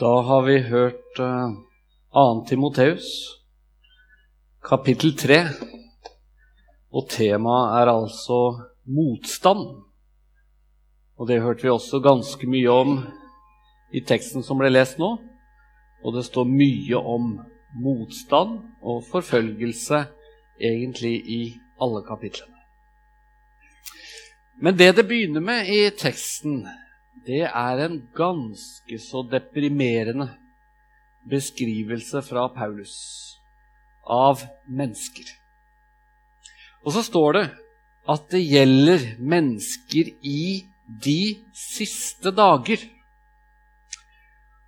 Da har vi hørt uh, 2. Timoteus, kapittel 3. Og temaet er altså motstand. Og det hørte vi også ganske mye om i teksten som ble lest nå. Og det står mye om motstand og forfølgelse egentlig i alle kapitlene. Men det det begynner med i teksten, det er en ganske så deprimerende beskrivelse fra Paulus av mennesker. Og så står det at det gjelder mennesker i de siste dager.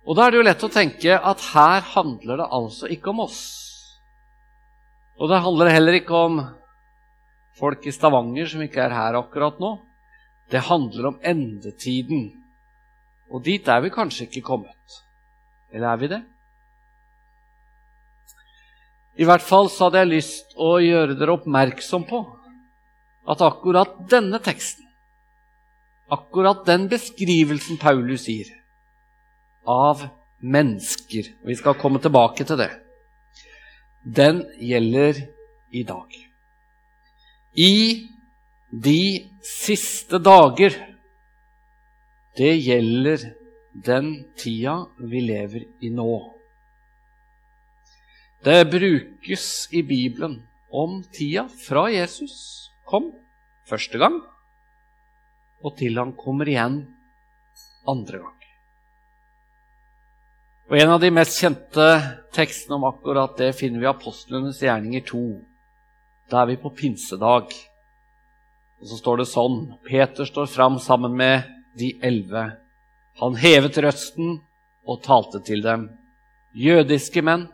Og da er det jo lett å tenke at her handler det altså ikke om oss. Og det handler heller ikke om folk i Stavanger som ikke er her akkurat nå. Det handler om endetiden og dit er vi kanskje ikke kommet. Eller er vi det? I hvert fall så hadde jeg lyst å gjøre dere oppmerksom på at akkurat denne teksten, akkurat den beskrivelsen Paulus gir av mennesker og Vi skal komme tilbake til det. Den gjelder i dag. I de siste dager det gjelder den tida vi lever i nå. Det brukes i Bibelen om tida fra Jesus kom første gang, og til han kommer igjen andre gang. Og En av de mest kjente tekstene om akkurat det finner vi i Apostlenes gjerninger 2. Da er vi på pinsedag. Og Så står det sånn Peter står fram sammen med de elleve. Han hevet røsten og talte til dem. Jødiske menn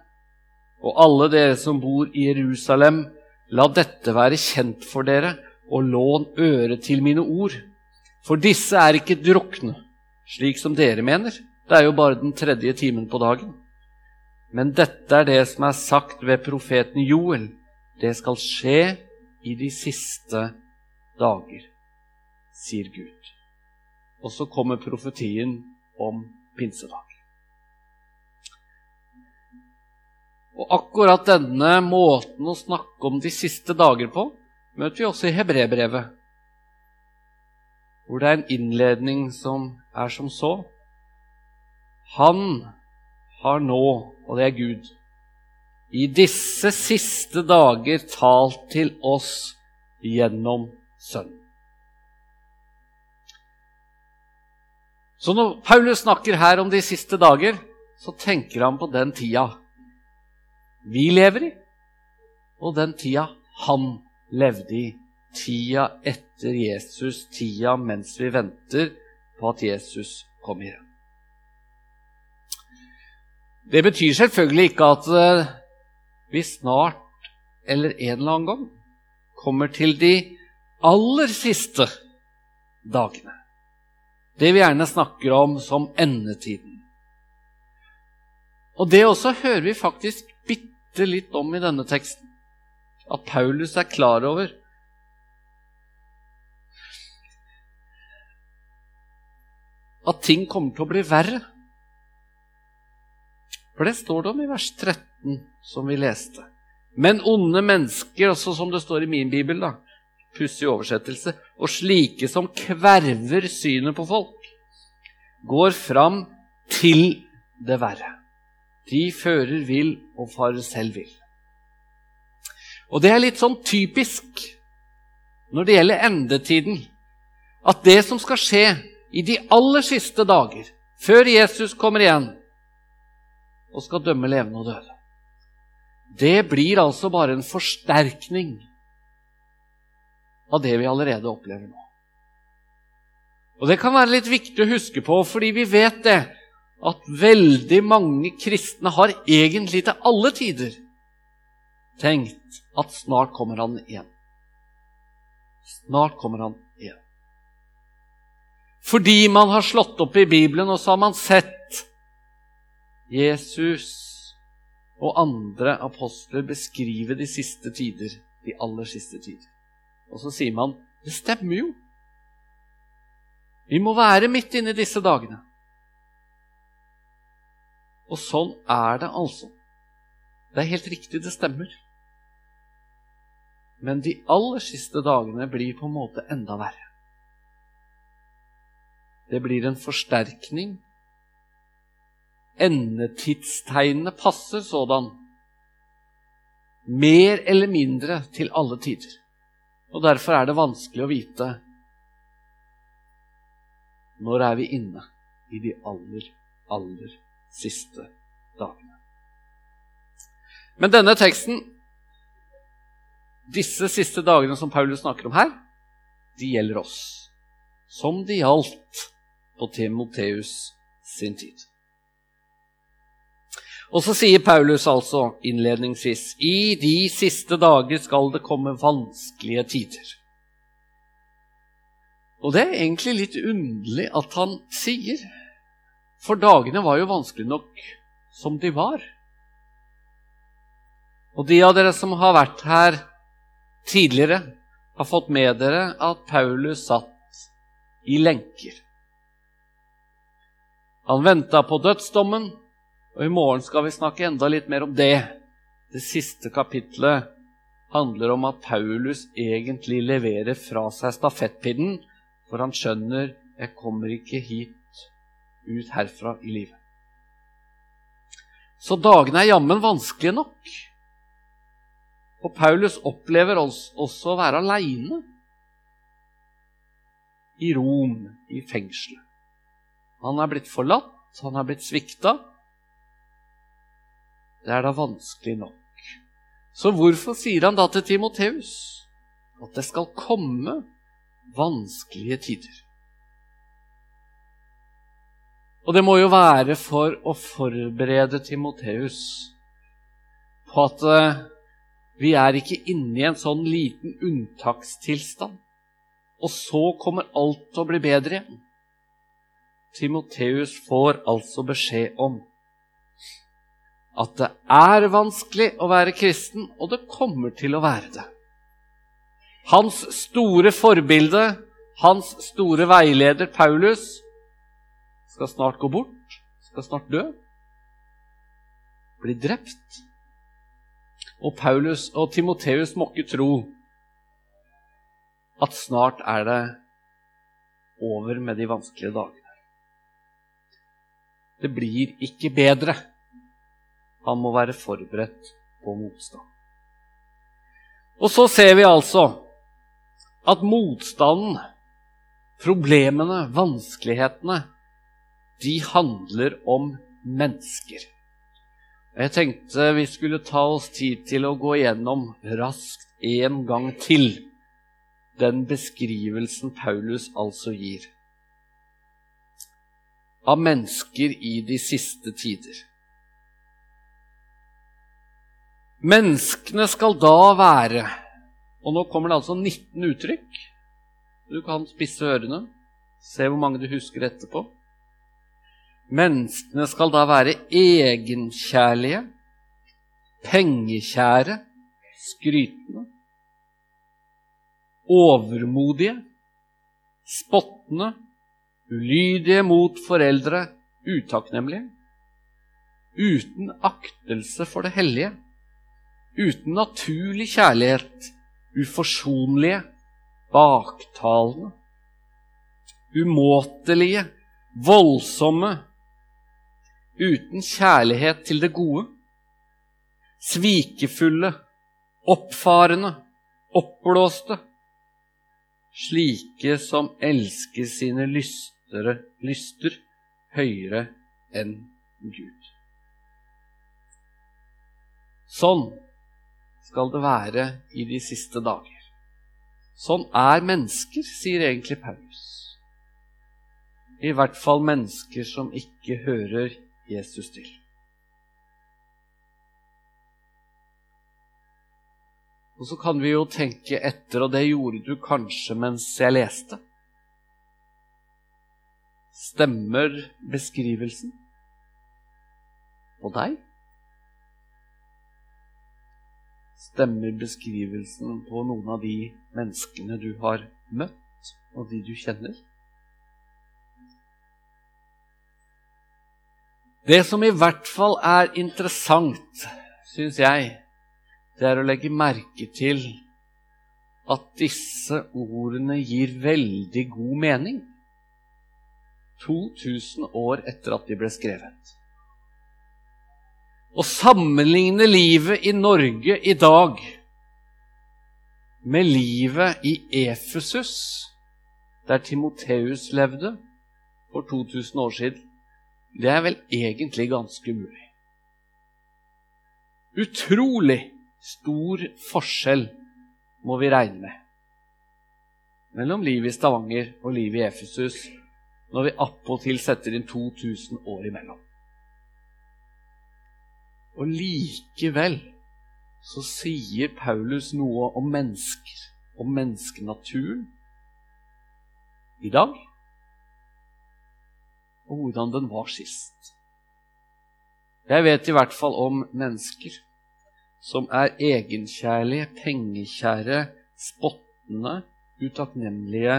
og alle dere som bor i Jerusalem, la dette være kjent for dere, og lån øre til mine ord. For disse er ikke drukne, slik som dere mener. Det er jo bare den tredje timen på dagen. Men dette er det som er sagt ved profeten Joel. Det skal skje i de siste dager, sier Gud. Og så kommer profetien om pinsedag. Og akkurat denne måten å snakke om de siste dager på møter vi også i hebreerbrevet, hvor det er en innledning som er som så. Han har nå, og det er Gud, i disse siste dager talt til oss gjennom Sønnen. Så når Paulus snakker her om de siste dager, så tenker han på den tida vi lever i, og den tida han levde i. Tida etter Jesus, tida mens vi venter på at Jesus kommer igjen. Det betyr selvfølgelig ikke at eh, vi snart eller en eller annen gang kommer til de aller siste dagene det vi gjerne snakker om som endetiden. Og det også hører vi faktisk bitte litt om i denne teksten. At Paulus er klar over at ting kommer til å bli verre. For det står det om i vers 13, som vi leste. Men onde mennesker, også som det står i min bibel, da, pussig oversettelse, og slike som kverver synet på folk, går fram til det verre. De fører vill og farer selv vill. Og det er litt sånn typisk når det gjelder endetiden, at det som skal skje i de aller siste dager, før Jesus kommer igjen og skal dømme levende og døde, det blir altså bare en forsterkning av det vi allerede opplever nå. Og Det kan være litt viktig å huske på, fordi vi vet det, at veldig mange kristne har egentlig til alle tider tenkt at snart kommer han igjen. Snart kommer han igjen. Fordi man har slått opp i Bibelen, og så har man sett Jesus og andre apostler beskrive de siste tider, de aller siste tider. Og så sier man det stemmer jo. Vi må være midt inne i disse dagene. Og sånn er det altså. Det er helt riktig, det stemmer. Men de aller siste dagene blir på en måte enda verre. Det blir en forsterkning. Endetidstegnene passer sådan. Mer eller mindre til alle tider. Og derfor er det vanskelig å vite når er vi inne i de aller, aller siste dagene. Men denne teksten, disse siste dagene som Paulus snakker om her, de gjelder oss. Som de gjaldt på Timoteus sin tid. Og så sier Paulus altså innledningsvis i de siste dager skal det komme vanskelige tider. Og det er egentlig litt underlig at han sier, for dagene var jo vanskelig nok som de var. Og de av dere som har vært her tidligere, har fått med dere at Paulus satt i lenker. Han venta på dødsdommen, og i morgen skal vi snakke enda litt mer om det. Det siste kapitlet handler om at Paulus egentlig leverer fra seg stafettpinnen for han skjønner jeg kommer ikke hit ut herfra i livet. Så dagene er jammen vanskelige nok. Og Paulus opplever også å være aleine i Rom, i fengselet. Han er blitt forlatt, han er blitt svikta. Det er da vanskelig nok. Så hvorfor sier han da til Timoteus at det skal komme vanskelige tider. Og det må jo være for å forberede Timoteus på at uh, vi er ikke inne i en sånn liten unntakstilstand, og så kommer alt til å bli bedre igjen. Timoteus får altså beskjed om at det er vanskelig å være kristen, og det kommer til å være det. Hans store forbilde, hans store veileder Paulus, skal snart gå bort, skal snart dø, bli drept. Og Paulus og Timoteus må ikke tro at snart er det over med de vanskelige dagene. Det blir ikke bedre. Han må være forberedt på motstand. Og så ser vi altså at motstanden, problemene, vanskelighetene, de handler om mennesker. Jeg tenkte vi skulle ta oss tid til å gå igjennom raskt en gang til den beskrivelsen Paulus altså gir av mennesker i de siste tider. Menneskene skal da være og nå kommer det altså 19 uttrykk. Du kan spisse ørene, se hvor mange du husker etterpå. Menneskene skal da være egenkjærlige, pengekjære, skrytende, overmodige, spottende, ulydige mot foreldre, utakknemlige, uten aktelse for det hellige, uten naturlig kjærlighet uforsonlige, baktalende, umåtelige, voldsomme, uten kjærlighet til det gode, svikefulle, oppfarende, oppblåste, slike som elsker sine lystere, lyster høyere enn Gud. Sånn skal det være i de siste dager. Sånn er mennesker, sier egentlig Paulus. I hvert fall mennesker som ikke hører Jesus til. Og så kan vi jo tenke etter, og det gjorde du kanskje mens jeg leste. Stemmer beskrivelsen på deg? Stemmer beskrivelsen på noen av de menneskene du har møtt, og de du kjenner? Det som i hvert fall er interessant, syns jeg, det er å legge merke til at disse ordene gir veldig god mening 2000 år etter at de ble skrevet. Å sammenligne livet i Norge i dag med livet i Efesus, der Timoteus levde for 2000 år siden, det er vel egentlig ganske umulig. Utrolig stor forskjell må vi regne med mellom livet i Stavanger og livet i Efesus når vi appåtil setter inn 2000 år imellom. Og likevel så sier Paulus noe om mennesker, om menneskenaturen, i dag, og hvordan den var sist. Jeg vet i hvert fall om mennesker som er egenkjærlige, pengekjære, spottende, utakknemlige,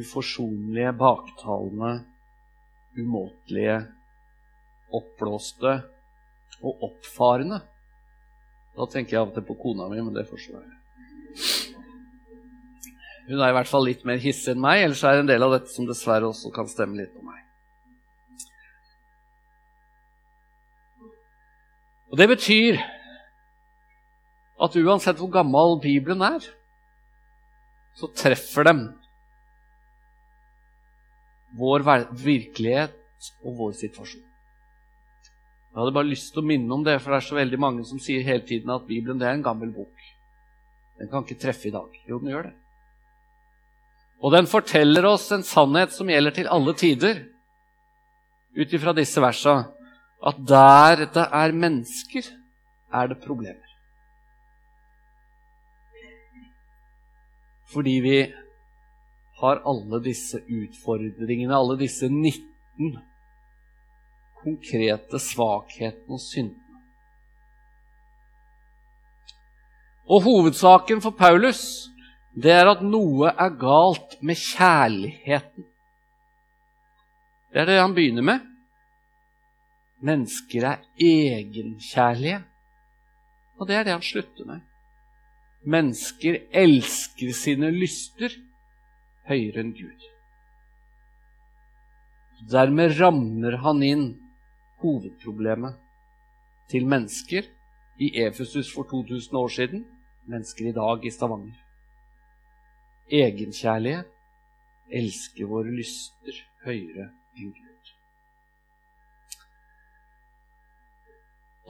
uforsonlige, baktalende, umåtelige, oppblåste og oppfarende. Da tenker jeg av og til på kona mi, men det får så være. Hun er i hvert fall litt mer hissig enn meg, ellers er det en del av dette som dessverre også kan stemme litt på meg. Og Det betyr at uansett hvor gammel Bibelen er, så treffer dem vår virkelighet og vår situasjon. Jeg hadde bare lyst til å minne om det, for det er så veldig mange som sier hele tiden at Bibelen det er en gammel bok. Den kan ikke treffe i dag. Jo, den gjør det. Og den forteller oss en sannhet som gjelder til alle tider, ut ifra disse versa, at der det er mennesker, er det problemer. Fordi vi har alle disse utfordringene, alle disse 19 konkrete svakheten og syndene. Og hovedsaken for Paulus det er at noe er galt med kjærligheten. Det er det han begynner med. Mennesker er egenkjærlige. Og det er det han slutter med. Mennesker elsker sine lyster høyere enn Gud. Dermed rammer han inn hovedproblemet til mennesker i Efesus for 2000 år siden, mennesker i dag i Stavanger. Egenkjærlighet elsker våre lyster høyere enn Gud.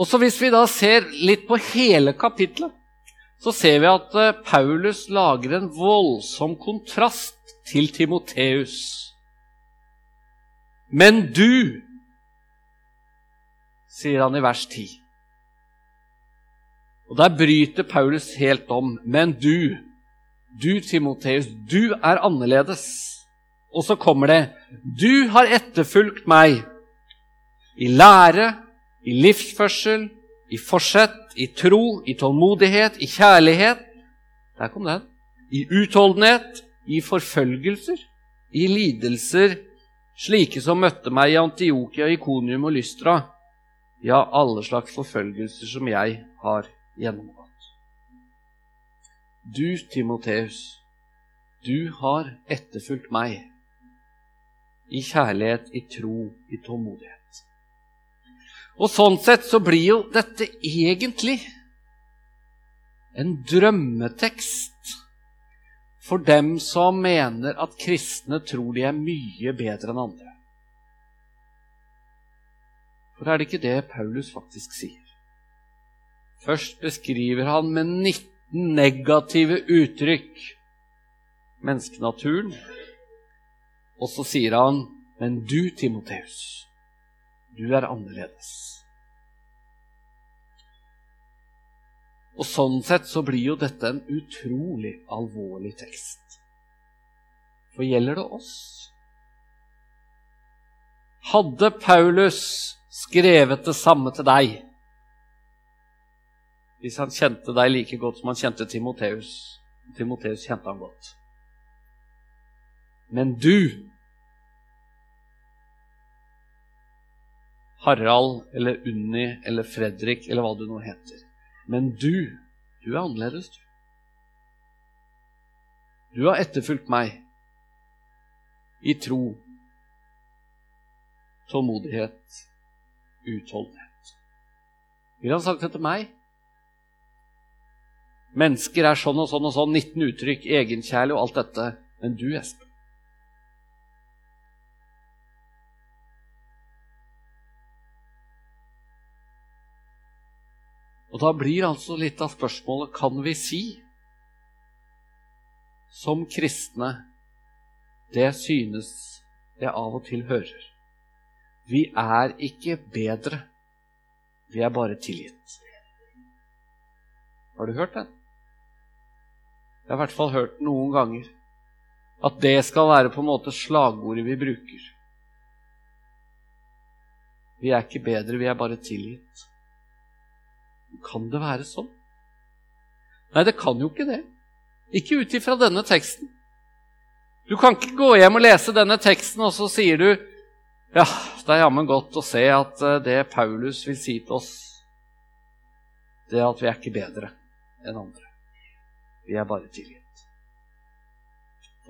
Og så Hvis vi da ser litt på hele kapitlet, så ser vi at eh, Paulus lager en voldsom kontrast til Timoteus. Men du sier han i vers 10. Og Der bryter Paulus helt om. Men du, du Timoteus, du er annerledes. Og så kommer det Du har etterfulgt meg i lære, i livsførsel, i forsett, i tro, i tålmodighet, i kjærlighet Der kom den. I utholdenhet, i forfølgelser, i lidelser, slike som møtte meg i Antiokia, Ikonium og Lystra ja, alle slags forfølgelser som jeg har gjennomgått. Du, Timoteus, du har etterfulgt meg i kjærlighet, i tro, i tålmodighet. Og sånn sett så blir jo dette egentlig en drømmetekst for dem som mener at kristne tror de er mye bedre enn andre. For er det ikke det Paulus faktisk sier? Først beskriver han med 19 negative uttrykk menneskenaturen. Og så sier han, 'Men du, Timoteus, du er annerledes'. Og Sånn sett så blir jo dette en utrolig alvorlig tekst. For gjelder det oss? Hadde Paulus skrevet det samme til deg. Hvis han kjente deg like godt som han kjente Timoteus. Timoteus kjente han godt. Men du Harald eller Unni eller Fredrik eller hva du nå heter. Men du, du er annerledes, du. Du har etterfulgt meg i tro, tålmodighet, utholdenhet. Vil han sagt det til meg? Mennesker er sånn og sånn og sånn, 19 uttrykk, egenkjærlig og alt dette. Men du, Espen Og da blir altså litt av spørsmålet kan vi si som kristne det synes jeg av og til hører. Vi er ikke bedre, vi er bare tilgitt. Har du hørt den? Jeg har i hvert fall hørt den noen ganger. At det skal være på en måte slagordet vi bruker. Vi er ikke bedre, vi er bare tilgitt. Kan det være sånn? Nei, det kan jo ikke det. Ikke ut ifra denne teksten. Du kan ikke gå hjem og lese denne teksten, og så sier du ja, det er jammen godt å se at eh, det Paulus vil si til oss, det er at vi er ikke bedre enn andre. Vi er bare tilgitt.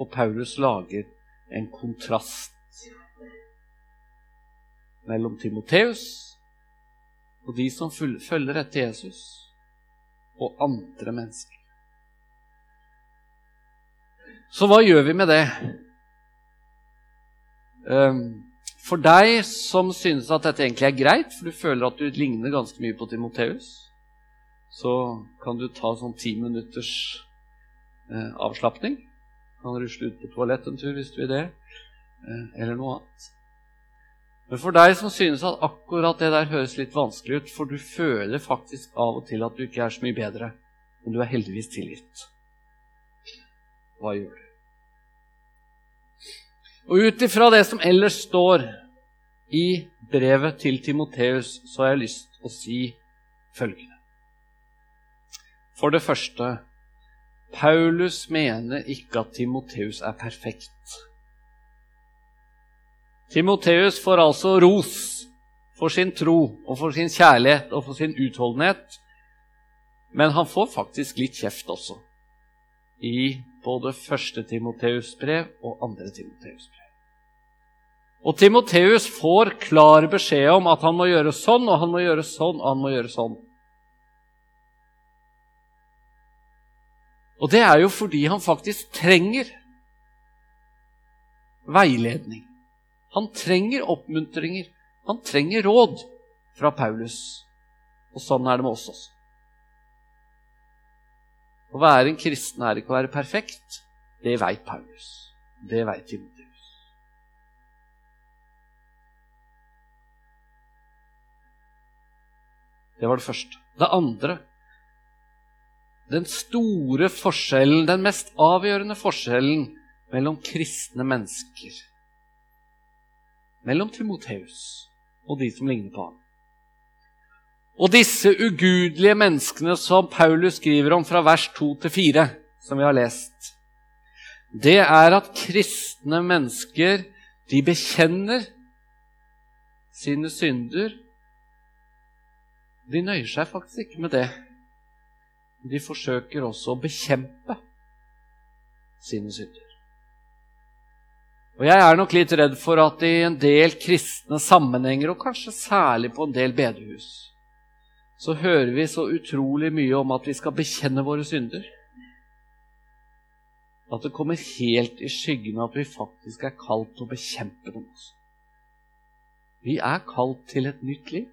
Og Paulus lager en kontrast mellom Timoteus og de som følger etter Jesus, og andre mennesker. Så hva gjør vi med det? Ehm, for deg som synes at dette egentlig er greit, for du føler at du ligner ganske mye på Timoteus, så kan du ta sånn ti minutters eh, avslapning. Kan rusle ut på toalettet en tur hvis du vil det, eh, eller noe annet. Men for deg som synes at akkurat det der høres litt vanskelig ut, for du føler faktisk av og til at du ikke er så mye bedre, men du er heldigvis tilgitt. Hva gjør du? Og ut ifra det som ellers står i brevet til Timoteus, så har jeg lyst til å si følgende. For det første Paulus mener ikke at Timoteus er perfekt. Timoteus får altså ros for sin tro og for sin kjærlighet og for sin utholdenhet. Men han får faktisk litt kjeft også, i både første Timoteus brev og andre Timoteus brev. Og Timoteus får klar beskjed om at han må gjøre sånn, og han må gjøre sånn, og han må gjøre sånn. Og det er jo fordi han faktisk trenger veiledning. Han trenger oppmuntringer. Han trenger råd fra Paulus. Og sånn er det med oss også. Å være en kristen er ikke å være perfekt. Det veit Paulus. Det veit Timoteus. Det var det første. Det andre Den store forskjellen, den mest avgjørende forskjellen mellom kristne mennesker mellom Timoteus og de som ligner på ham. Og disse ugudelige menneskene som Paulus skriver om fra vers 2 til 4, som vi har lest, det er at kristne mennesker, de bekjenner sine synder. De nøyer seg faktisk ikke med det. De forsøker også å bekjempe sine synder. Og jeg er nok litt redd for at i en del kristne sammenhenger, og kanskje særlig på en del bedehus, så hører vi så utrolig mye om at vi skal bekjenne våre synder. At det kommer helt i skyggen av at vi faktisk er kalt til å bekjempe dem også. Vi er kalt til et nytt liv.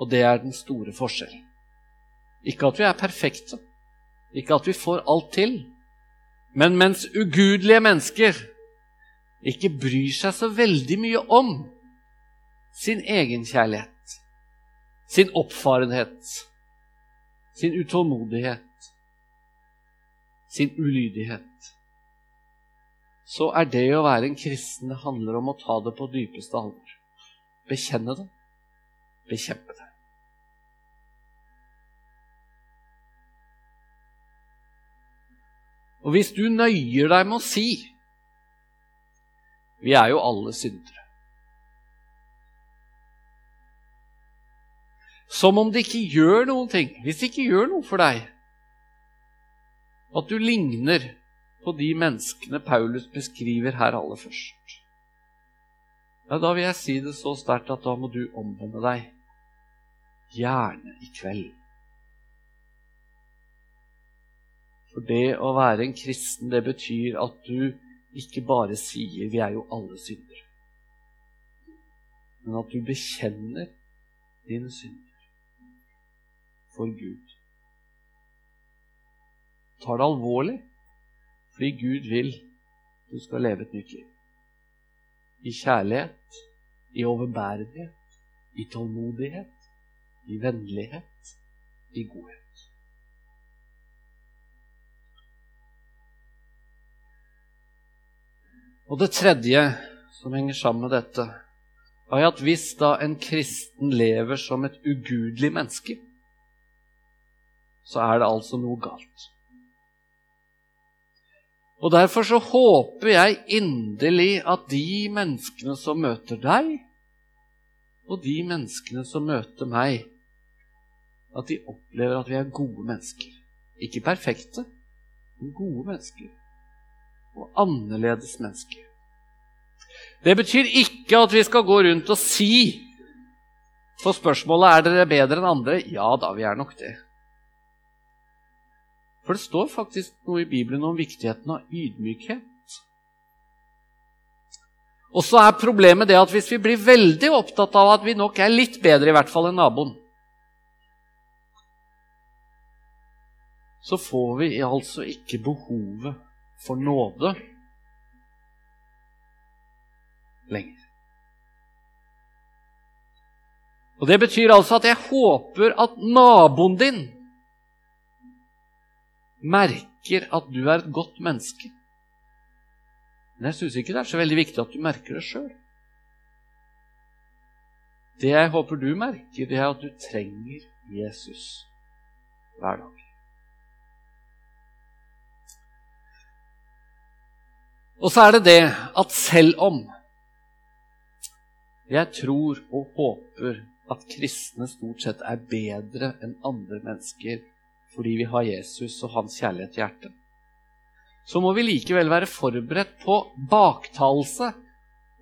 Og det er den store forskjellen. Ikke at vi er perfekte. Ikke at vi får alt til. Men mens ugudelige mennesker ikke bryr seg så veldig mye om sin egen kjærlighet, sin oppfarenhet, sin utålmodighet, sin ulydighet, så er det å være en kristen det handler om å ta det på dypeste alvor. Bekjenne det, bekjempe det. Og hvis du nøyer deg med å si Vi er jo alle syndere. Som om det ikke gjør noen ting, hvis det ikke gjør noe for deg, at du ligner på de menneskene Paulus beskriver her aller først. Ja, Da vil jeg si det så sterkt at da må du omvende deg. Gjerne i kveld. For det å være en kristen, det betyr at du ikke bare sier 'vi er jo alle syndere', men at du bekjenner dine synder for Gud. Tar det alvorlig fordi Gud vil du skal leve et nytt liv. I kjærlighet, i overbærenhet, i tålmodighet, i vennlighet, i godhet. Og det tredje som henger sammen med dette, er at hvis da en kristen lever som et ugudelig menneske, så er det altså noe galt. Og Derfor så håper jeg inderlig at de menneskene som møter deg, og de menneskene som møter meg, at de opplever at vi er gode mennesker. Ikke perfekte, men gode mennesker og annerledes mennesker. Det betyr ikke at vi skal gå rundt og si på spørsmålet er dere bedre enn andre. Ja da, vi er nok det. For det står faktisk noe i Bibelen om viktigheten av ydmykhet. Og så er problemet det at hvis vi blir veldig opptatt av at vi nok er litt bedre, i hvert fall enn naboen, så får vi altså ikke behovet for nåde lenger. Og Det betyr altså at jeg håper at naboen din merker at du er et godt menneske. Men jeg syns ikke det er så veldig viktig at du merker det sjøl. Det jeg håper du merker, det er at du trenger Jesus hver dag. Og så er det det at selv om jeg tror og håper at kristne stort sett er bedre enn andre mennesker fordi vi har Jesus og hans kjærlighet i hjertet, så må vi likevel være forberedt på baktalelse,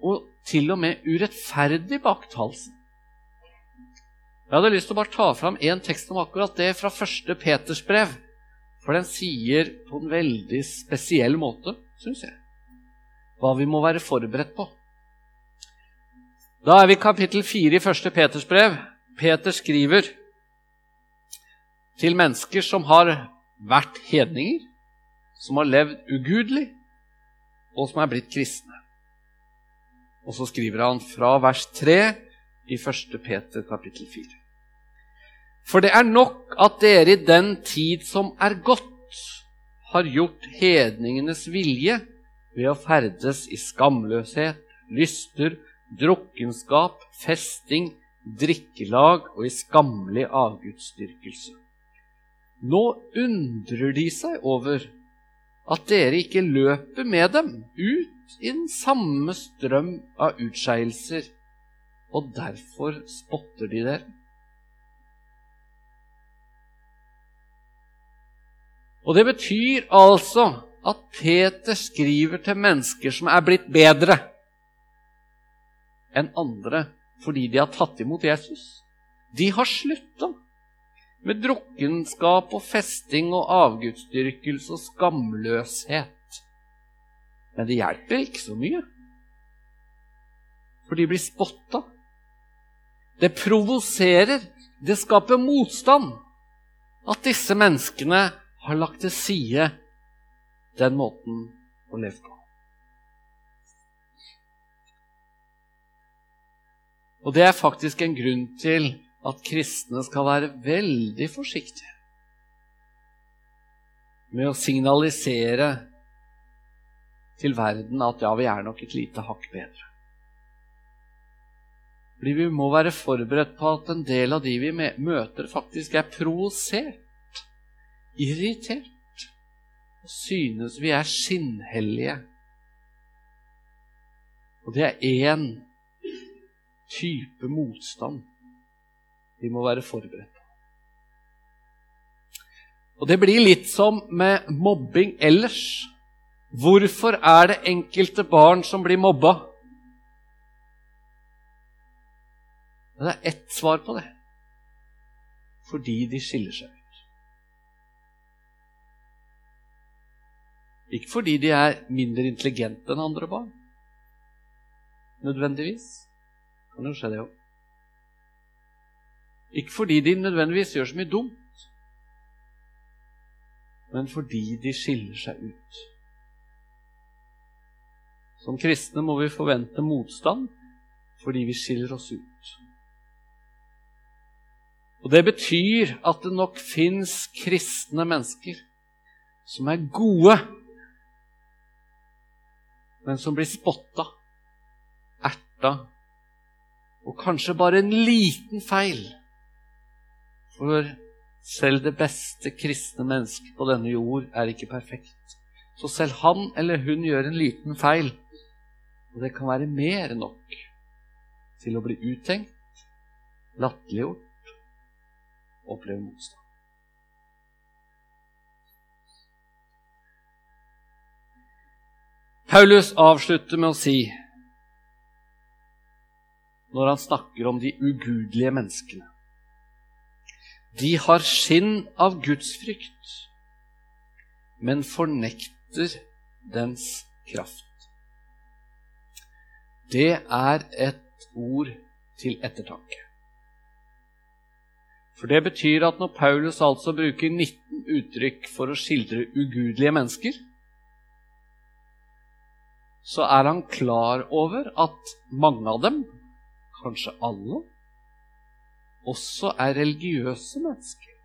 og til og med urettferdig baktalelse. Jeg hadde lyst til å bare ta fram én tekst om akkurat det fra første Peters brev. For den sier på en veldig spesiell måte, syns jeg, hva vi må være forberedt på. Da er vi i kapittel 4 i første Peters brev. Peter skriver til mennesker som har vært hedninger, som har levd ugudelig, og som er blitt kristne. Og så skriver han fra vers 3 i 1. Peter kapittel 4. For det er nok at dere i den tid som er gått, har gjort hedningenes vilje ved å ferdes i skamløshet, lyster, drukkenskap, festing, drikkelag og i skammelig avgudsdyrkelse. Nå undrer de seg over at dere ikke løper med dem ut i den samme strøm av utskeielser, og derfor spotter de dere. Og det betyr altså at Peter skriver til mennesker som er blitt bedre enn andre fordi de har tatt imot Jesus. De har slutta med drukkenskap og festing og avgudsdyrkelse og skamløshet. Men det hjelper ikke så mye, for de blir spotta. Det provoserer, det skaper motstand at disse menneskene har lagt til side den måten å leve på. Og det er faktisk en grunn til at kristne skal være veldig forsiktige med å signalisere til verden at ja, vi er nok et lite hakk bedre. Fordi vi må være forberedt på at en del av de vi møter, faktisk er provosert, irritert og synes vi er skinnhellige. Og det er én type motstand vi må være forberedt. Og det blir litt som med mobbing ellers. Hvorfor er det enkelte barn som blir mobba? Det er ett svar på det. Fordi de skiller seg ut. Ikke fordi de er mindre intelligente enn andre barn. Nødvendigvis. Det Kan jo skje, det òg. Ikke fordi de nødvendigvis gjør så mye dumt, men fordi de skiller seg ut. Som kristne må vi forvente motstand fordi vi skiller oss ut. Og Det betyr at det nok fins kristne mennesker som er gode, men som blir spotta, erta, og kanskje bare en liten feil for selv det beste kristne mennesket på denne jord er ikke perfekt. Så selv han eller hun gjør en liten feil, og det kan være mer enn nok til å bli uttenkt, latterliggjort, oppleve motstand. Paulus avslutter med å si, når han snakker om de ugudelige menneskene de har skinn av gudsfrykt, men fornekter dens kraft. Det er et ord til ettertanke. For det betyr at når Paulus altså bruker 19 uttrykk for å skildre ugudelige mennesker, så er han klar over at mange av dem, kanskje alle, også er religiøse mennesker.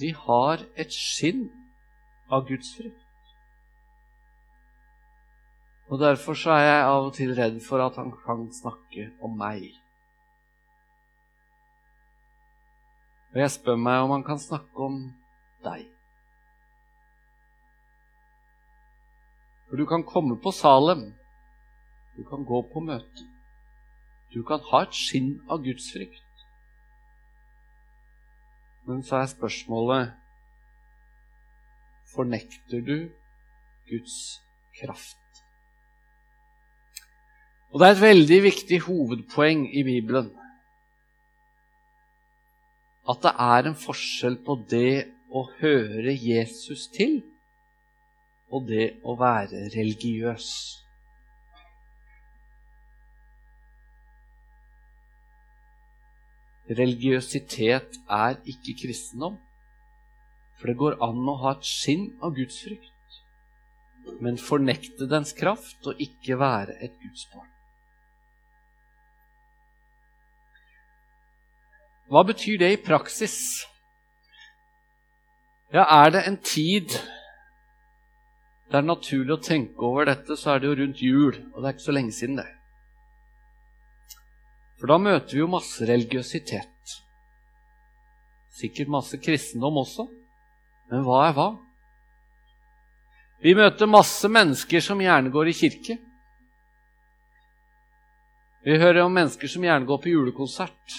De har et skinn av Guds frykt. Og Derfor så er jeg av og til redd for at han kan snakke om meg. Og jeg spør meg om han kan snakke om deg. For du kan komme på Salem. Du kan gå på møte. Du kan ha et skinn av gudsfrykt. Men så er spørsmålet Fornekter du Guds kraft? Og det er et veldig viktig hovedpoeng i Bibelen at det er en forskjell på det å høre Jesus til og det å være religiøs. Religiøsitet er ikke kristendom. For det går an å ha et skinn av gudsfrykt, men fornekte dens kraft og ikke være et gudsbarn. Hva betyr det i praksis? Ja, er det en tid det er naturlig å tenke over dette, så er det jo rundt jul, og det er ikke så lenge siden det. For da møter vi jo masse religiøsitet. Sikkert masse kristendom også. Men hva er hva? Vi møter masse mennesker som gjerne går i kirke. Vi hører om mennesker som gjerne går på julekonsert.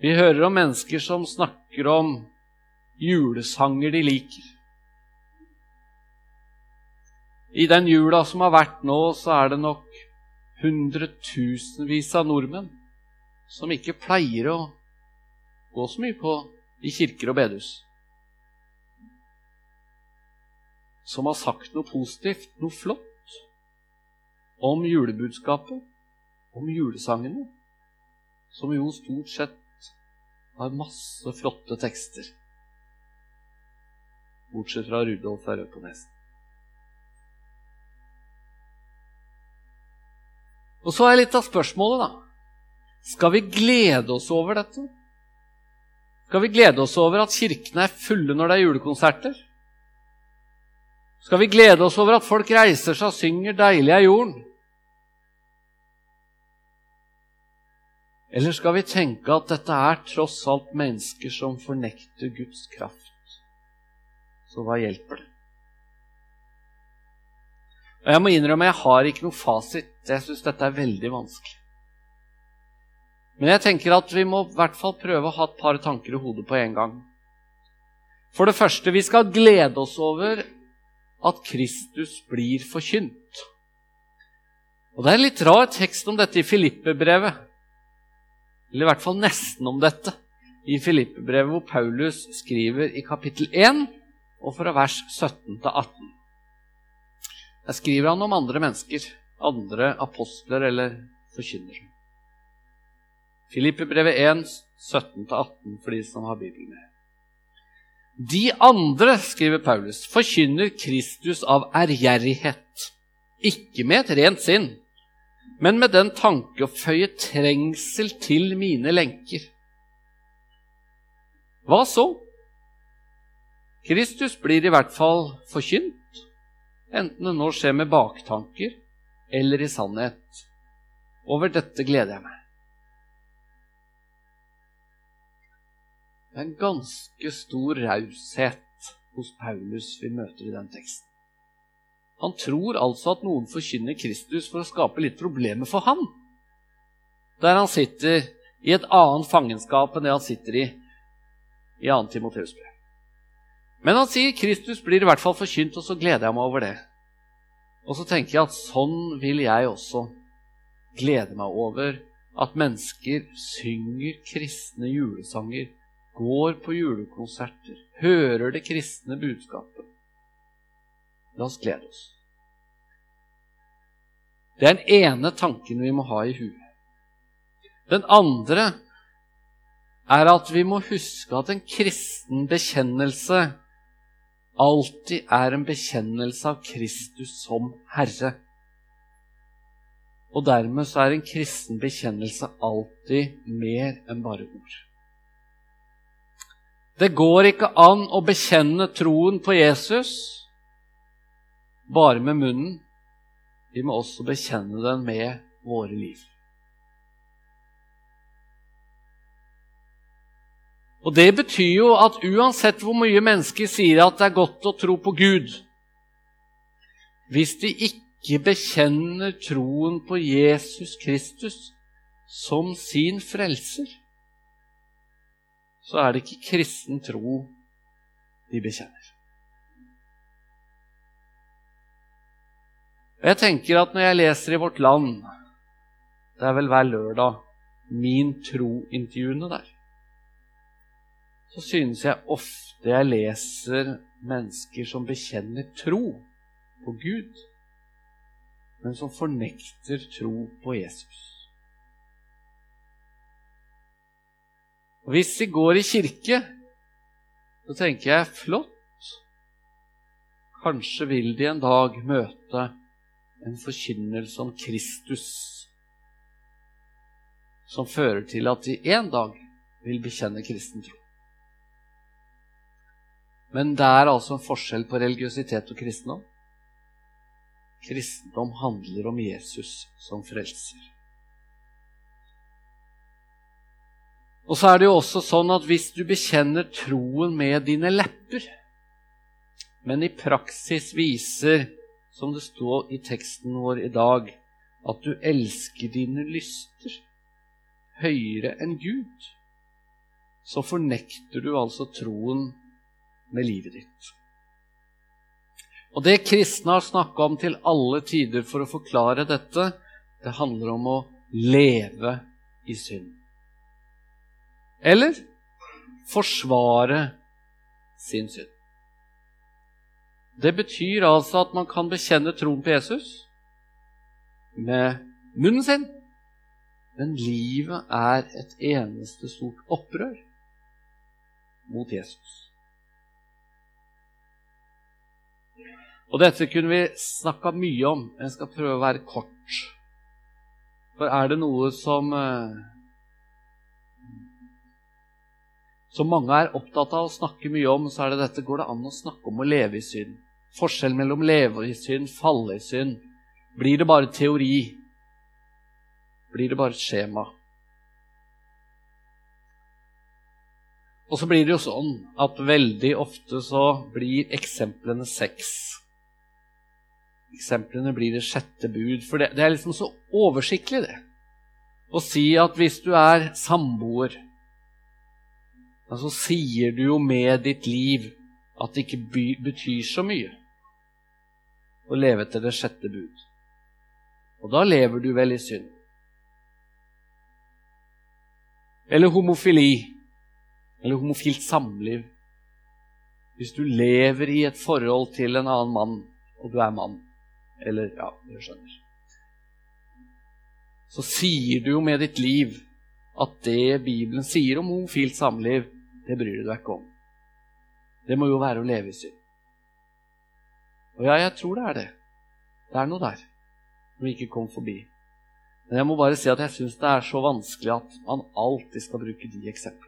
Vi hører om mennesker som snakker om julesanger de liker. I den jula som har vært nå, så er det nok hundretusenvis av nordmenn som ikke pleier å gå så mye på i kirker og bedehus. Som har sagt noe positivt, noe flott, om julebudskapet, om julesangene, som jo stort sett har masse flotte tekster. Bortsett fra Rudolf er Og så er litt av spørsmålet, da. Skal vi glede oss over dette? Skal vi glede oss over at kirkene er fulle når det er julekonserter? Skal vi glede oss over at folk reiser seg og synger 'Deilig er jorden'? Eller skal vi tenke at dette er tross alt mennesker som fornekter Guds kraft? Så hva hjelper det? Og jeg må innrømme jeg har ikke noe fasit. Jeg syns dette er veldig vanskelig. Men jeg tenker at vi må i hvert fall prøve å ha et par tanker i hodet på en gang. For det første, vi skal glede oss over at Kristus blir forkynt. Og Det er en litt rar tekst om dette i Filippe-brevet. Eller i hvert fall nesten om dette i Filippe-brevet, hvor Paulus skriver i kapittel 1 og fra vers 17 til 18. Der skriver han om andre mennesker, andre apostler eller forkynnere. Filippe-brevet 1, 17-18 for de som har Bibelen med. De andre, skriver Paulus, forkynner Kristus av ærgjerrighet, ikke med et rent sinn, men med den tanke å føye trengsel til mine lenker. Hva så? Kristus blir i hvert fall forkynt enten det nå skjer med baktanker eller i sannhet. Over dette gleder jeg meg. Det er en ganske stor raushet hos Paulus vi møter i den teksten. Han tror altså at noen forkynner Kristus for å skape litt problemer for ham, der han sitter i et annet fangenskap enn det han sitter i i 2. Timoteus brev. Men han sier Kristus blir i hvert fall forkynt, og så gleder jeg meg over det. Og så tenker jeg at sånn vil jeg også glede meg over at mennesker synger kristne julesanger, går på julekonserter, hører det kristne budskapet. La oss glede oss. Det er den ene tanken vi må ha i huet. Den andre er at vi må huske at en kristen bekjennelse alltid er en bekjennelse av Kristus som Herre. Og dermed så er en kristen bekjennelse alltid mer enn bare ord. Det går ikke an å bekjenne troen på Jesus bare med munnen. Vi må også bekjenne den med våre liv. Og Det betyr jo at uansett hvor mye mennesker sier at det er godt å tro på Gud Hvis de ikke bekjenner troen på Jesus Kristus som sin frelser, så er det ikke kristen tro de bekjenner. Og Jeg tenker at når jeg leser i Vårt Land Det er vel hver lørdag min tro-intervjuene der så synes jeg ofte jeg leser mennesker som bekjenner tro på Gud, men som fornekter tro på Jesus. Og Hvis de går i kirke, så tenker jeg flott. Kanskje vil de en dag møte en forkynnelse om Kristus som fører til at de en dag vil bekjenne kristen tro. Men det er altså en forskjell på religiøsitet og kristendom. Kristendom handler om Jesus som frelser. Og så er det jo også sånn at hvis du bekjenner troen med dine lepper, men i praksis viser, som det står i teksten vår i dag, at du elsker dine lyster høyere enn Gud, så fornekter du altså troen med livet ditt. Og det kristne har snakka om til alle tider for å forklare dette, det handler om å leve i synd. Eller forsvare sin synd. Det betyr altså at man kan bekjenne troen på Jesus med munnen sin, men livet er et eneste stort opprør mot Jesus. Og dette kunne vi snakka mye om. Jeg skal prøve å være kort. For er det noe som eh, Som mange er opptatt av å snakke mye om, så er det dette går det an å snakke om å leve i synd. Forskjellen mellom leve i synd, falle i synd. Blir det bare teori? Blir det bare et skjema? Og så blir det jo sånn at veldig ofte så blir eksemplene sex eksemplene blir det sjette bud. For det, det er liksom så oversiktlig, det. Å si at hvis du er samboer, så sier du jo med ditt liv at det ikke by, betyr så mye å leve etter det sjette bud. Og da lever du vel i synd. Eller homofili. Eller homofilt samliv. Hvis du lever i et forhold til en annen mann, og du er mann Eller ja, dere skjønner. Så sier du jo med ditt liv at det Bibelen sier om homofilt samliv, det bryr du deg ikke om. Det må jo være å leve i synd. Og ja, jeg tror det er det. Det er noe der som ikke kom forbi. Men jeg må bare si at jeg syns det er så vanskelig at man alltid skal bruke de eksemplene.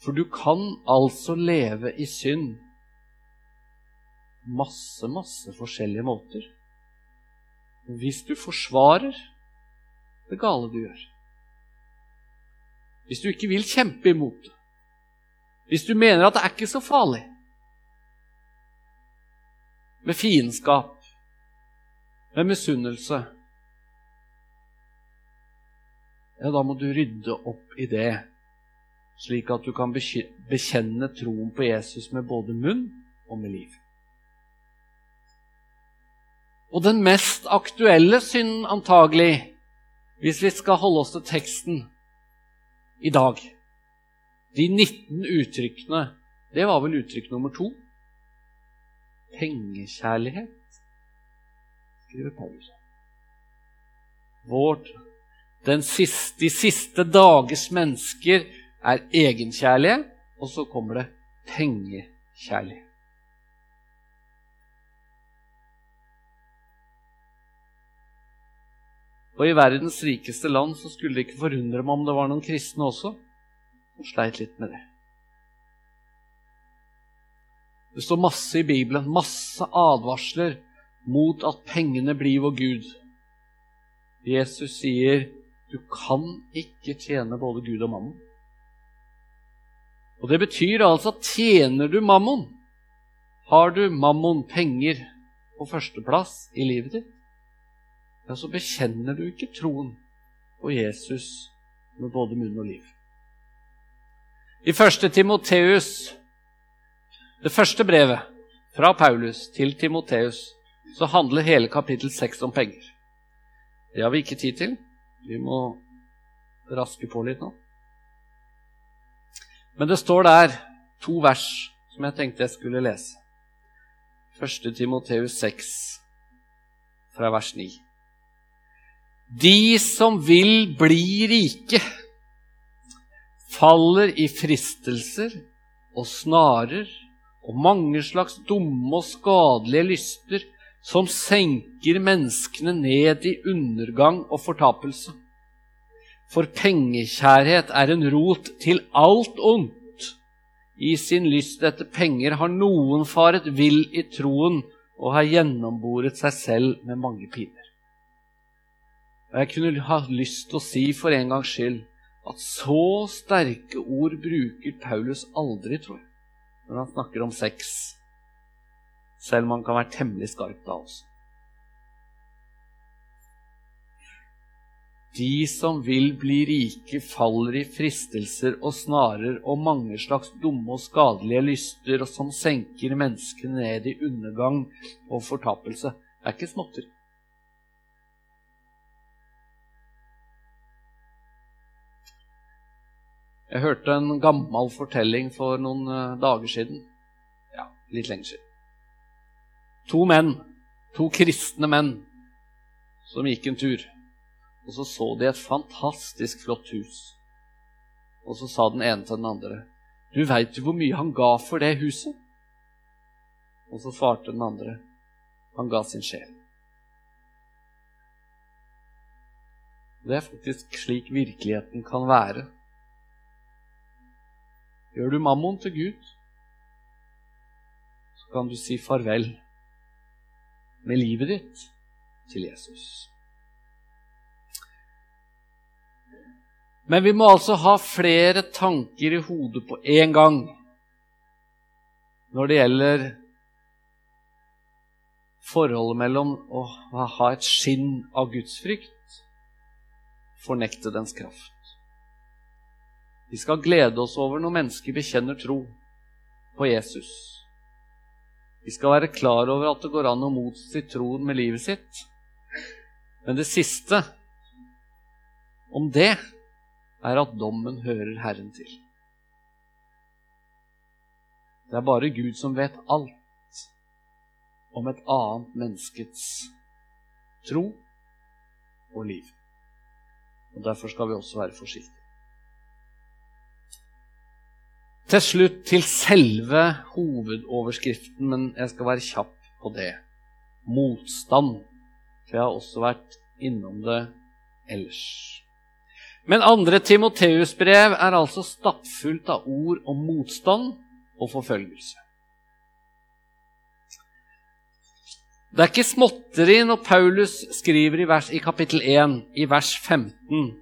For du kan altså leve i synd masse, masse forskjellige måter. Hvis du forsvarer det gale du gjør. Hvis du ikke vil kjempe imot det. Hvis du mener at det er ikke så farlig med fiendskap med misunnelse, ja, da må du rydde opp i det, slik at du kan bekjenne troen på Jesus med både munn og med liv. Og den mest aktuelle synden, antagelig, hvis vi skal holde oss til teksten i dag De 19 uttrykkene, det var vel uttrykk nummer to? Pengekjærlighet skriver Paulus. Vårt, siste, de siste dagers mennesker er egenkjærlige, og så kommer det pengekjærlighet. Og i verdens rikeste land så skulle det ikke forundre meg om det var noen kristne også som sleit litt med det. Det står masse i Bibelen, masse advarsler mot at pengene blir vår Gud. Jesus sier du kan ikke tjene både Gud og mammon. Og Det betyr altså at tjener du mammon, har du mammon, penger, på førsteplass i livet ditt, ja, så bekjenner du ikke troen på Jesus med både munn og liv. I første Timoteus, det første brevet fra Paulus til Timoteus, så handler hele kapittel 6 om penger. Det har vi ikke tid til. Vi må raske på litt nå. Men det står der to vers som jeg tenkte jeg skulle lese. 1. Timoteus 6, fra vers 9. De som vil bli rike, faller i fristelser og snarer og mange slags dumme og skadelige lyster som senker menneskene ned i undergang og fortapelse. For pengekjærhet er en rot til alt ondt. I sin lyst etter penger har noen faret vill i troen og har gjennomboret seg selv med mange piner. Og Jeg kunne ha lyst til å si for en gangs skyld at så sterke ord bruker Paulus aldri, tror jeg, når han snakker om sex selv om han kan være temmelig skarp da også. De som vil bli rike, faller i fristelser og snarer og mange slags dumme og skadelige lyster, og som senker menneskene ned i undergang og fortapelse. Det er ikke småtteri. Jeg hørte en gammel fortelling for noen eh, dager siden. Ja, litt lenger siden. To menn, to kristne menn, som gikk en tur. Og så så de et fantastisk flott hus. Og så sa den ene til den andre, 'Du veit jo hvor mye han ga for det huset?' Og så svarte den andre, 'Han ga sin sjel'. Det er faktisk slik virkeligheten kan være. Gjør du mammon til Gud, så kan du si farvel med livet ditt til Jesus. Men vi må altså ha flere tanker i hodet på én gang når det gjelder forholdet mellom å ha et skinn av gudsfrykt, fornekte dens kraft. Vi skal glede oss over når mennesker bekjenner tro på Jesus. Vi skal være klar over at det går an å motsi troen med livet sitt. Men det siste om det er at dommen hører Herren til. Det er bare Gud som vet alt om et annet menneskets tro og liv. Og Derfor skal vi også være forsiktige. Til slutt til selve hovedoverskriften, men jeg skal være kjapp på det. Motstand. For jeg har også vært innom det ellers. Men andre Timoteus' brev er altså stappfullt av ord om motstand og forfølgelse. Det er ikke småtteri når Paulus skriver i, vers, i kapittel 1, i vers 15,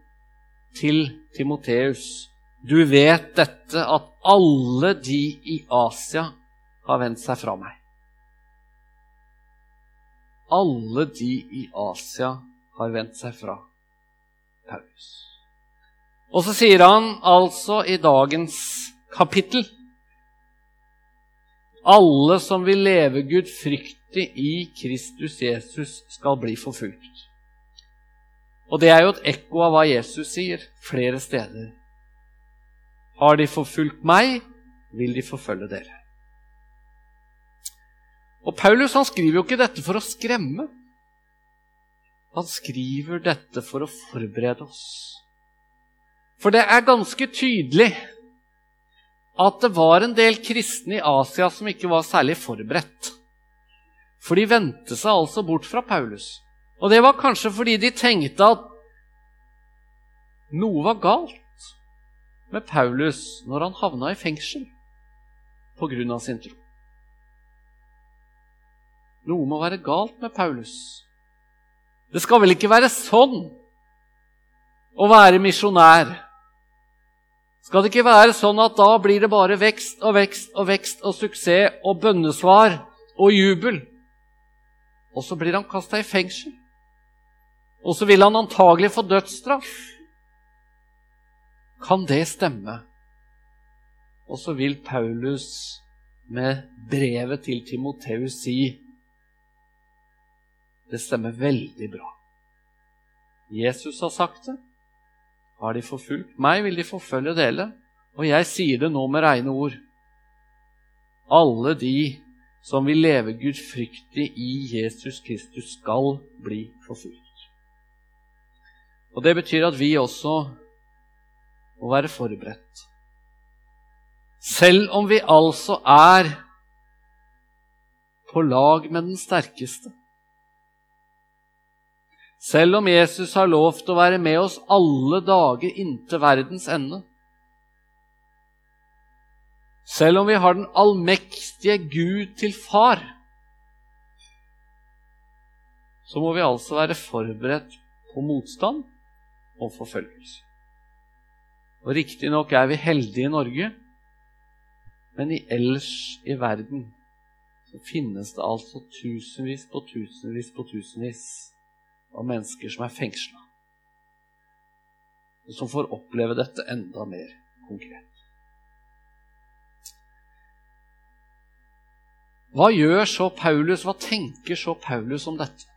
til Timoteus Du vet dette, at alle de i Asia har vendt seg fra meg. Alle de i Asia har vendt seg fra Paulus. Og så sier han altså i dagens kapittel alle som vil leve gudfryktig i Kristus Jesus, skal bli forfulgt. Og det er jo et ekko av hva Jesus sier flere steder. Har de forfulgt meg, vil de forfølge dere. Og Paulus han skriver jo ikke dette for å skremme. Han skriver dette for å forberede oss. For det er ganske tydelig at det var en del kristne i Asia som ikke var særlig forberedt. For de vendte seg altså bort fra Paulus. Og det var kanskje fordi de tenkte at noe var galt med Paulus når han havna i fengsel pga. sin tro. Noe må være galt med Paulus. Det skal vel ikke være sånn å være misjonær skal det ikke være sånn at da blir det bare vekst og vekst og vekst og suksess og bønnesvar og jubel? Og så blir han kasta i fengsel. Og så vil han antagelig få dødsstraff. Kan det stemme? Og så vil Paulus med brevet til Timoteus si det stemmer veldig bra. Jesus har sagt det. Har de forfulgt meg, vil de forfølge dere. Og jeg sier det nå med rene ord. Alle de som vil leve gudfryktig i Jesus Kristus, skal bli forfulgt. Og Det betyr at vi også må være forberedt. Selv om vi altså er på lag med den sterkeste. Selv om Jesus har lovt å være med oss alle dager inntil verdens ende. Selv om vi har den allmektige Gud til far, så må vi altså være forberedt på motstand og forfølgelse. Og Riktignok er vi heldige i Norge, men i ellers i verden så finnes det altså tusenvis på tusenvis på tusenvis av mennesker som er fengsla, og som får oppleve dette enda mer konkret. Hva gjør så Paulus? Hva tenker så Paulus om dette?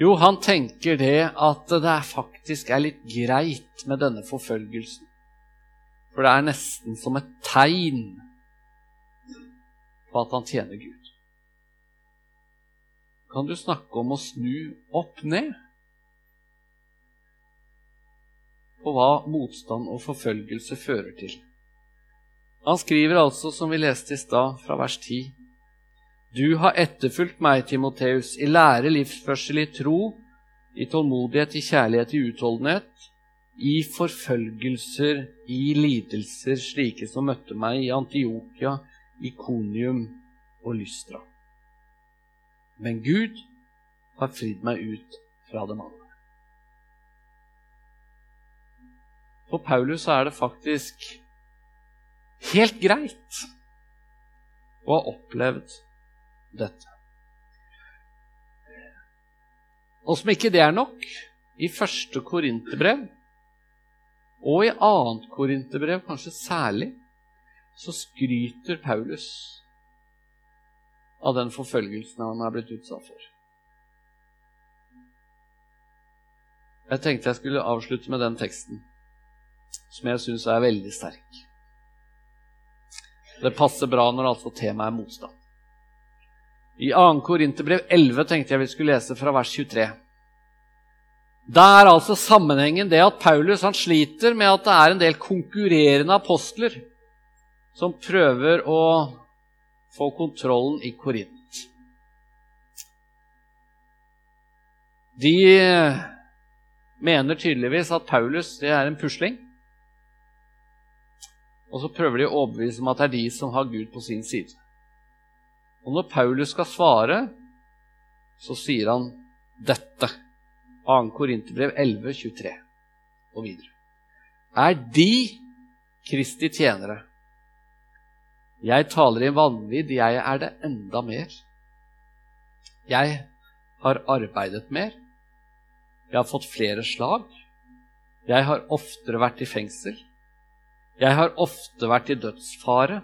Jo, han tenker det at det faktisk er litt greit med denne forfølgelsen. For det er nesten som et tegn på at han tjener Gud kan du snakke om å snu opp ned på hva motstand og forfølgelse fører til. Han skriver altså, som vi leste i stad, fra vers 10.: Du har etterfulgt meg, Timoteus, i lære, livsførsel, i tro, i tålmodighet, i kjærlighet, i utholdenhet, i forfølgelser, i lidelser, slike som møtte meg i Antiokia, Ikonium og Lystra. Men Gud har fridd meg ut fra dem alle. For Paulus er det faktisk helt greit å ha opplevd dette. Og som ikke det er nok, i første korinterbrev og i annet korinterbrev, kanskje særlig, så skryter Paulus av den forfølgelsen han er blitt utsatt for. Jeg tenkte jeg skulle avslutte med den teksten, som jeg syns er veldig sterk. Det passer bra når altså temaet er motstand. I 2. Korinterbrev 11 tenkte jeg vi skulle lese fra vers 23. Da er altså sammenhengen det at Paulus han sliter med at det er en del konkurrerende apostler som prøver å få kontrollen i Korint. De mener tydeligvis at Paulus det er en pusling. Og så prøver de å overbevise om at det er de som har Gud på sin side. Og når Paulus skal svare, så sier han dette. 2. Korinterbrev 11, 23 og videre. Er de Kristi tjenere? Jeg taler i vanvidd, jeg er det enda mer. Jeg har arbeidet mer. Jeg har fått flere slag. Jeg har oftere vært i fengsel. Jeg har ofte vært i dødsfare.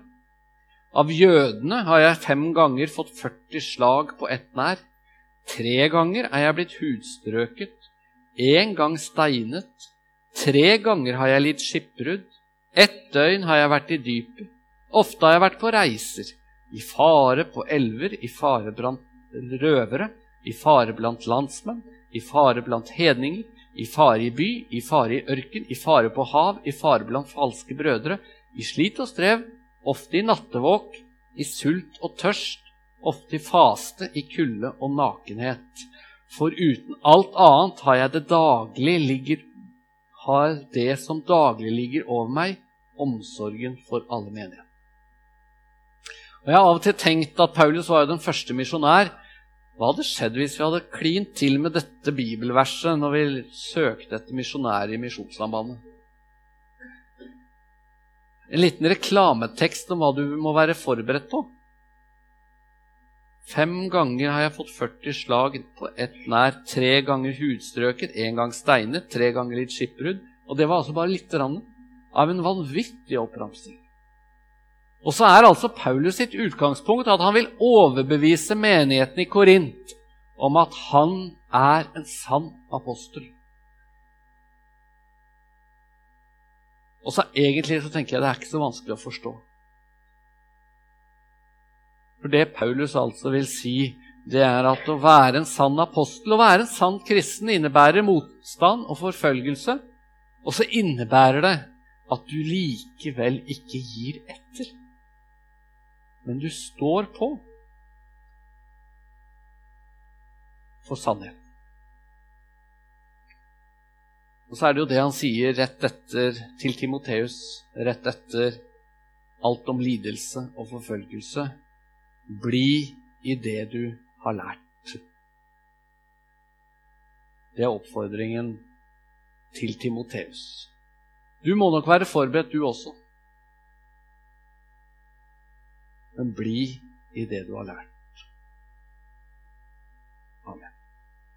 Av jødene har jeg fem ganger fått 40 slag på ett nær. Tre ganger er jeg blitt hudstrøket, én gang steinet. Tre ganger har jeg lidd skipbrudd. Ett døgn har jeg vært i dypet. Ofte har jeg vært på reiser, i fare på elver, i fare blant røvere, i fare blant landsmenn, i fare blant hedninger, i fare i by, i fare i ørken, i fare på hav, i fare blant falske brødre, i slit og strev, ofte i nattevåk, i sult og tørst, ofte i faste, i kulde og nakenhet. For uten alt annet har jeg det daglig ligger, har det som daglig ligger over meg, omsorgen for alle menigheter. Og Jeg har av og til tenkt at Paulus var jo den første misjonær hva hadde skjedd hvis vi hadde klint til med dette bibelverset når vi søkte etter misjonærer i Misjonssambandet? En liten reklametekst om hva du må være forberedt på. Fem ganger har jeg fått 40 slag på ett nær, tre ganger hudstrøket, én gang steinet, tre ganger litt skipbrudd. Og det var altså bare lite grann av en vanvittig oppramsing. Og så er altså Paulus sitt utgangspunkt at han vil overbevise menigheten i Korint om at han er en sann apostel. Og så egentlig så tenker jeg det er ikke så vanskelig å forstå. For det Paulus altså vil si, det er at å være en sann apostel, å være en sann kristen, innebærer motstand og forfølgelse. Og så innebærer det at du likevel ikke gir etter men du står på for sannheten. Og så er det jo det han sier rett etter til Timoteus, rett etter alt om lidelse og forfølgelse. Bli i det du har lært. Det er oppfordringen til Timoteus. Du må nok være forberedt, du også men bli i det du har lært.